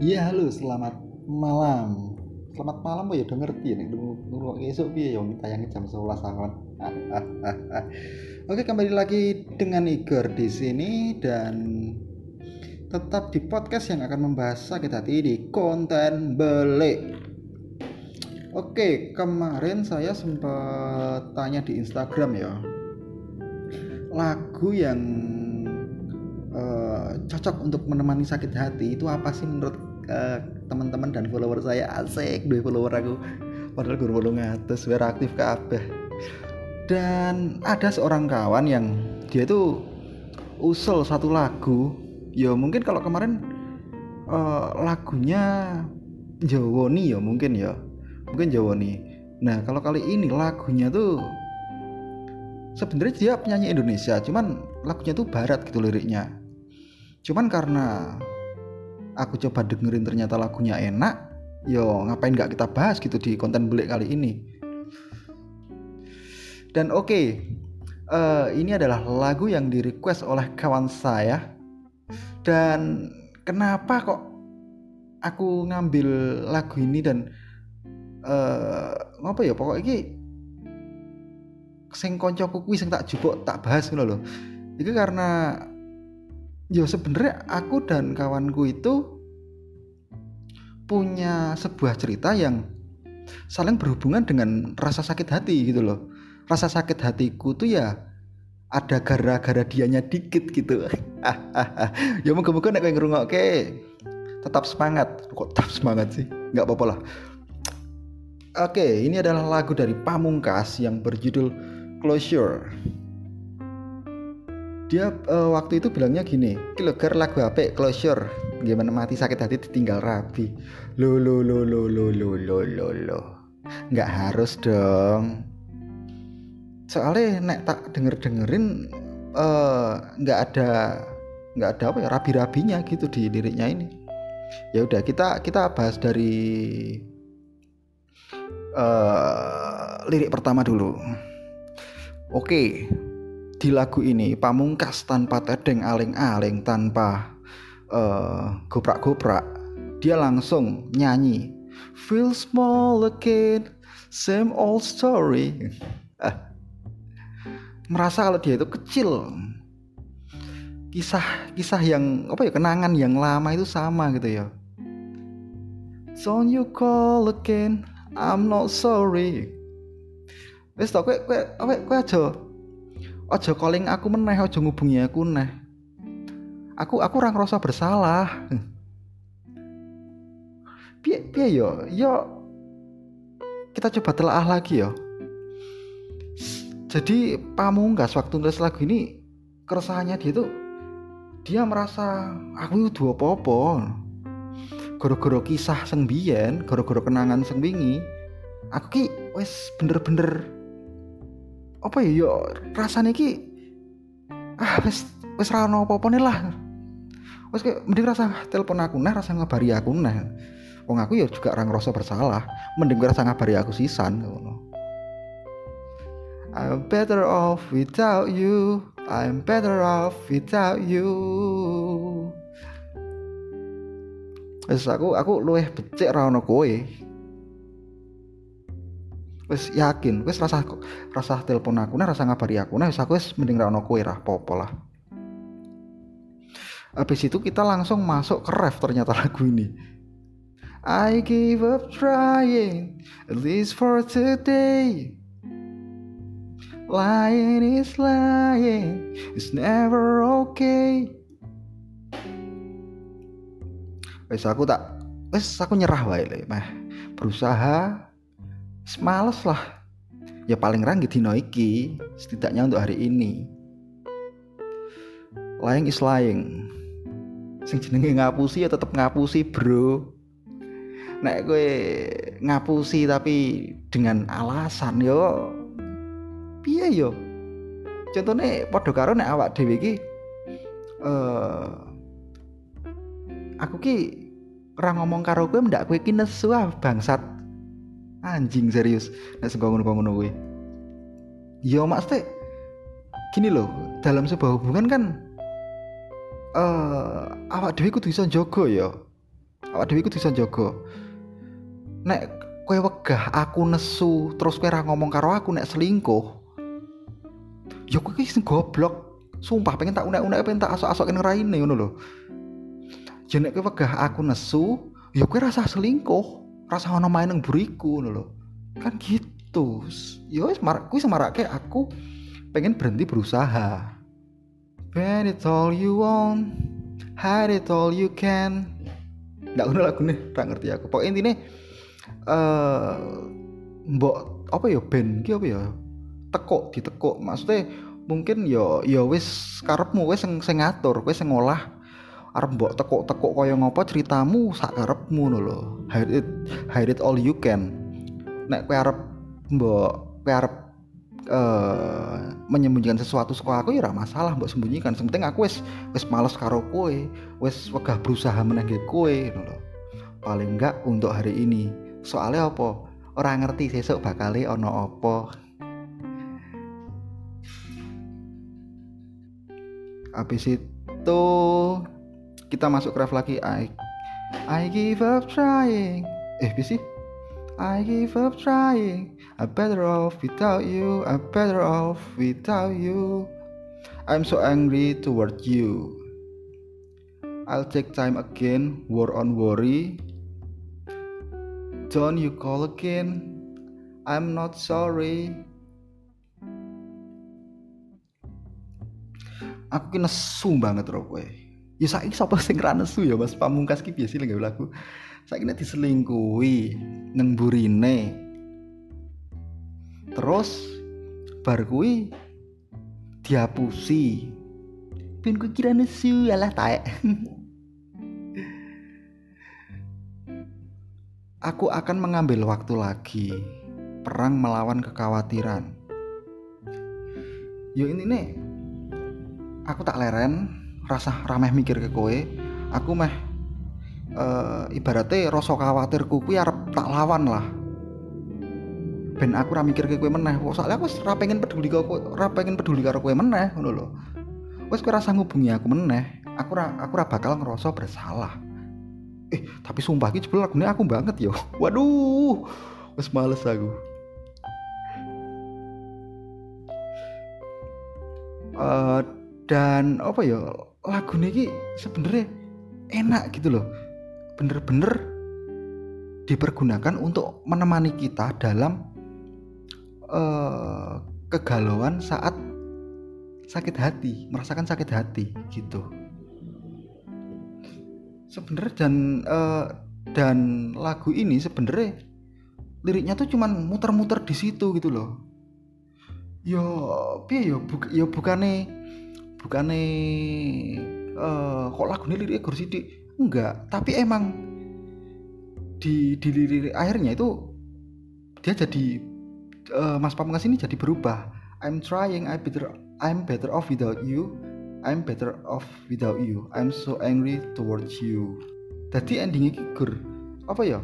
Iya halo selamat malam. Selamat malam kok ya udah ngerti nih Nunggu esok piye ya tayangnya jam 11 awan Oke kembali lagi dengan Igor di sini dan tetap di podcast yang akan membahas sakit hati di konten belik Oke kemarin saya sempat tanya di Instagram ya lagu yang uh, cocok untuk menemani sakit hati itu apa sih menurut uh, teman-teman dan follower saya asik dua follower aku. Padahal gue belum ngatus aktif ke apa dan ada seorang kawan yang dia tuh usul satu lagu. Ya mungkin kalau kemarin uh, lagunya Jawa nih ya mungkin ya. Mungkin Jawa nih. Nah kalau kali ini lagunya tuh sebenarnya dia penyanyi Indonesia cuman lagunya tuh barat gitu liriknya. Cuman karena aku coba dengerin ternyata lagunya enak yo ngapain nggak kita bahas gitu di konten belik kali ini dan oke okay, uh, eh, ini adalah lagu yang di request oleh kawan saya dan kenapa kok aku ngambil lagu ini dan uh, apa ya pokoknya ini sing koncoku kuwi sing tak jupuk tak bahas ngono loh. Itu karena ya sebenarnya aku dan kawanku itu punya sebuah cerita yang saling berhubungan dengan rasa sakit hati gitu loh. Rasa sakit hatiku tuh ya ada gara-gara dianya dikit gitu. ya moga-moga nek kowe ngrungokke tetap semangat. Kok tetap semangat sih? Nggak apa-apa lah. Oke, ini adalah lagu dari Pamungkas yang berjudul closure dia uh, waktu itu bilangnya gini kilogar lagu HP closure. Gimana mati sakit hati ditinggal rabi. Lo lo lo lo lo lo lo lo lo. Nggak harus dong. Soalnya nek tak denger dengerin uh, nggak ada nggak ada apa ya rabi rabinya gitu di liriknya ini. Ya udah kita kita bahas dari uh, lirik pertama dulu. Oke, di lagu ini pamungkas tanpa tedeng aling-aling tanpa uh, goprak-goprak dia langsung nyanyi Feel small again, same old story. Merasa kalau dia itu kecil. Kisah-kisah yang apa ya kenangan yang lama itu sama gitu ya. Don't you call again, I'm not sorry wis to kowe kowe kowe kowe aja aja calling aku meneh aja ngubungi aku neh aku aku ora ngerasa bersalah. Piye piye yo? Yo kita coba telaah lagi yo. Jadi pamungkas waktu nulis lagu ini keresahannya dia tuh dia merasa aku itu dua popo goro-goro kisah seng goro-goro kenangan seng wingi aku ki wes bener-bener apa ya yo rasanya ki ah wes wes rano apa apa nih lah. Wes kayak mending rasa telepon aku nah rasa ngabari aku nah. Wong aku ya juga orang rasa bersalah mending rasa ngabari aku sisan I'm better off without you I'm better off without you. Wes aku aku luweh becek ra ono kowe wis yakin wis rasa rasa telepon aku nah rasa ngabari aku nah wis aku wis mending ra ono kowe ra popo lah. Habis itu kita langsung masuk ke ref ternyata lagu ini. I give up trying at least for today. Lying is lying It's never okay. Wes aku tak Wes aku nyerah wae mah berusaha males lah. Ya paling ranggi dino iki setidaknya untuk hari ini. Lying is lying. Sing jenenge ngapusi ya tetep ngapusi bro. Nek gue ngapusi tapi dengan alasan yo piye yo? Contohnya podo karo nek awak dhewe iki uh, aku ki ora ngomong karo kowe ndak kowe ki nesu ah bangsat anjing serius. Nek sing ngono-ngono kuwi. Ya teh gini loh dalam sebuah hubungan kan uh, awak dhewe kudu iso jaga ya. Awak dhewe kudu bisa jaga nek kowe wegah aku nesu terus kowe ora ngomong karo aku nek selingkuh ya kowe iki goblok. Sumpah pengen tak unek-unek pengen tak asok-asokin raine ngono lho. Ya nek kowe wegah aku nesu ya kowe rasa selingkuh rasa ono main nang buriku lho. Kan gitu. Ya wis mar kuwi aku pengen berhenti berusaha. When it's all you want hide it all you can. Ngono lagu nih tak ngerti aku. Pokoknya intinya eh uh, mbok apa ya band ki apa ya? Tekuk ditekuk. Maksudnya mungkin yo ya, yo ya wis karepmu wis sing sing ngatur wis sing ngolah arep mbok tekuk-tekuk kaya ngopo ceritamu sak karepmu lho hide it hide it all you can. Nek kowe arep mbok kowe arep uh, menyembunyikan sesuatu saka aku ya ora masalah mbok sembunyikan. Sing penting aku wis wis males karo kowe wis wegah berusaha menangge kowe lho paling enggak untuk hari ini. Soalnya apa? Orang ngerti sesuk bakal ono apa. Habis itu kita masuk ref lagi. I I give up trying. Eh bisa I give up trying. I better off without you. I better off without you. I'm so angry toward you. I'll take time again. War on worry. Don't you call again. I'm not sorry. Aku ki nesu banget ro kowe ya saiki sapa sing ra nesu ya Mas? Pamungkas ki biasa lagi lagu. Saiki diselingkuhi nang burine terus bar kuwi dihapusi pin ku kira nesu alah taek. Aku akan mengambil waktu lagi. Perang melawan kekhawatiran. Yo ini nih aku tak leren rasa rameh mikir ke kowe aku meh uh, ibaratnya rasa khawatirku kuwi arep tak lawan lah. Ben aku ra mikir ke kowe meneh soalnya aku ra pengen peduli karo kowe ra pengen peduli karo kowe meneh ngono lho. Wis kowe rasa ngubungi aku meneh aku ra aku ra bakal ngerasa bersalah. Eh tapi sumpah iki jebul lagune aku banget yo. Waduh wis males aku. Uh, dan apa ya lagu ini sebenarnya enak gitu loh. Bener-bener dipergunakan untuk menemani kita dalam uh, kegalauan saat sakit hati merasakan sakit hati gitu. Sebenarnya dan uh, dan lagu ini sebenarnya liriknya tuh cuman muter-muter di situ gitu loh. Yo piye yo? Bu, yo bukannya bukannya uh, kok lagu ini liriknya gur sidik enggak tapi emang di di lirik akhirnya itu dia jadi uh, Mas Pamungkas ini jadi berubah. I'm trying I better I'm better off without you. I'm better off without you. I'm so angry towards you. Jadi endingnya gur apa ya?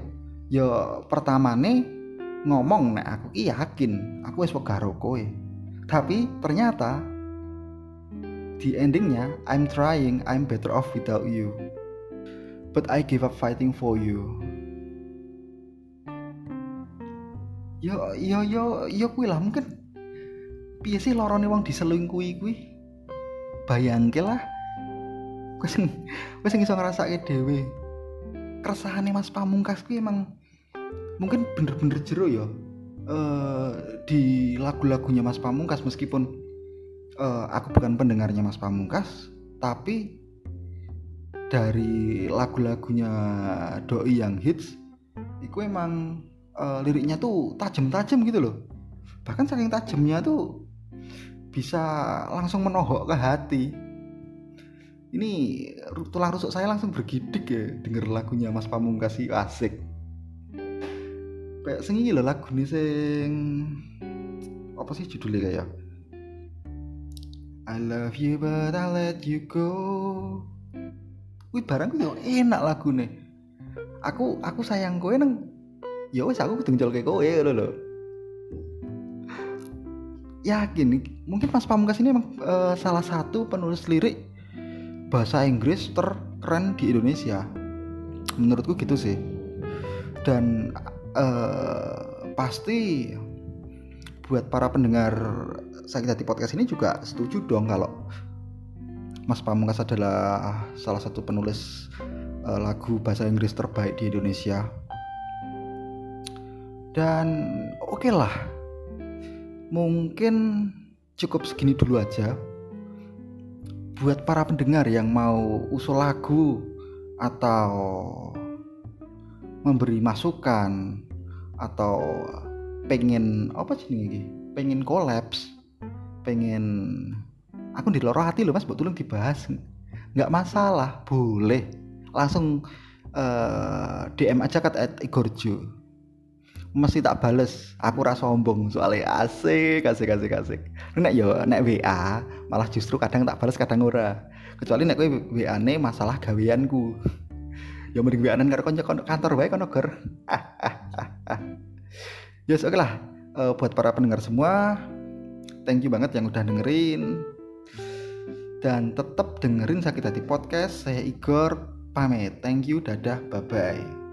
Ya pertama nih ngomong nek aku yakin aku wis karo kowe tapi ternyata di endingnya I'm trying I'm better off without you. But I give up fighting for you. Yo yo yo yo kuwi lah mungkin piye sih lorone wong diselingkuhi kuwi? Bayangke lah. Kowe sing kowe sing iso ngrasake dhewe. Mas Pamungkas kuwi emang mungkin bener-bener jero ya uh, di lagu-lagunya Mas Pamungkas meskipun uh, aku bukan pendengarnya Mas Pamungkas tapi dari lagu-lagunya doi yang hits itu emang uh, liriknya tuh tajam-tajam gitu loh. Bahkan saking tajamnya tuh bisa langsung menohok ke hati. Ini tulang rusuk saya langsung bergidik ya denger lagunya Mas Pamungkas sih asik. Kayak sing loh lagu nih sing apa sih judulnya kayak I love you but I let you go. Wih barang yo enak lagu nih. Aku aku sayang kowe neng. Ya wes aku kudu njolke kowe lho lho. Yakin mungkin Mas Pamungkas ini emang uh, salah satu penulis lirik bahasa Inggris terkeren di Indonesia. menurutku gitu sih dan uh, pasti buat para pendengar sakit hati podcast ini juga setuju dong kalau Mas Pamungkas adalah salah satu penulis uh, lagu bahasa Inggris terbaik di Indonesia. Dan oke okay lah mungkin cukup segini dulu aja. Buat para pendengar yang mau usul lagu atau memberi masukan atau pengen apa sih ini pengen kolaps pengen aku di loro hati loh mas buat tolong dibahas. Nggak masalah boleh. Langsung uh, eh, DM aja kat at Igorjo. Mesti tak bales aku rasa sombong soalnya asik asik asik asik. Nek yo nek WA malah justru kadang tak bales kadang ora. Kecuali nek kowe WA ne masalah gaweanku. Ya mending wianan karo kanca kantor wae kono ger. Yes oke lah. Uh, buat para pendengar semua thank you banget yang udah dengerin. Dan tetap dengerin sakit hati podcast. Saya Igor pamit. Thank you. Dadah. Bye bye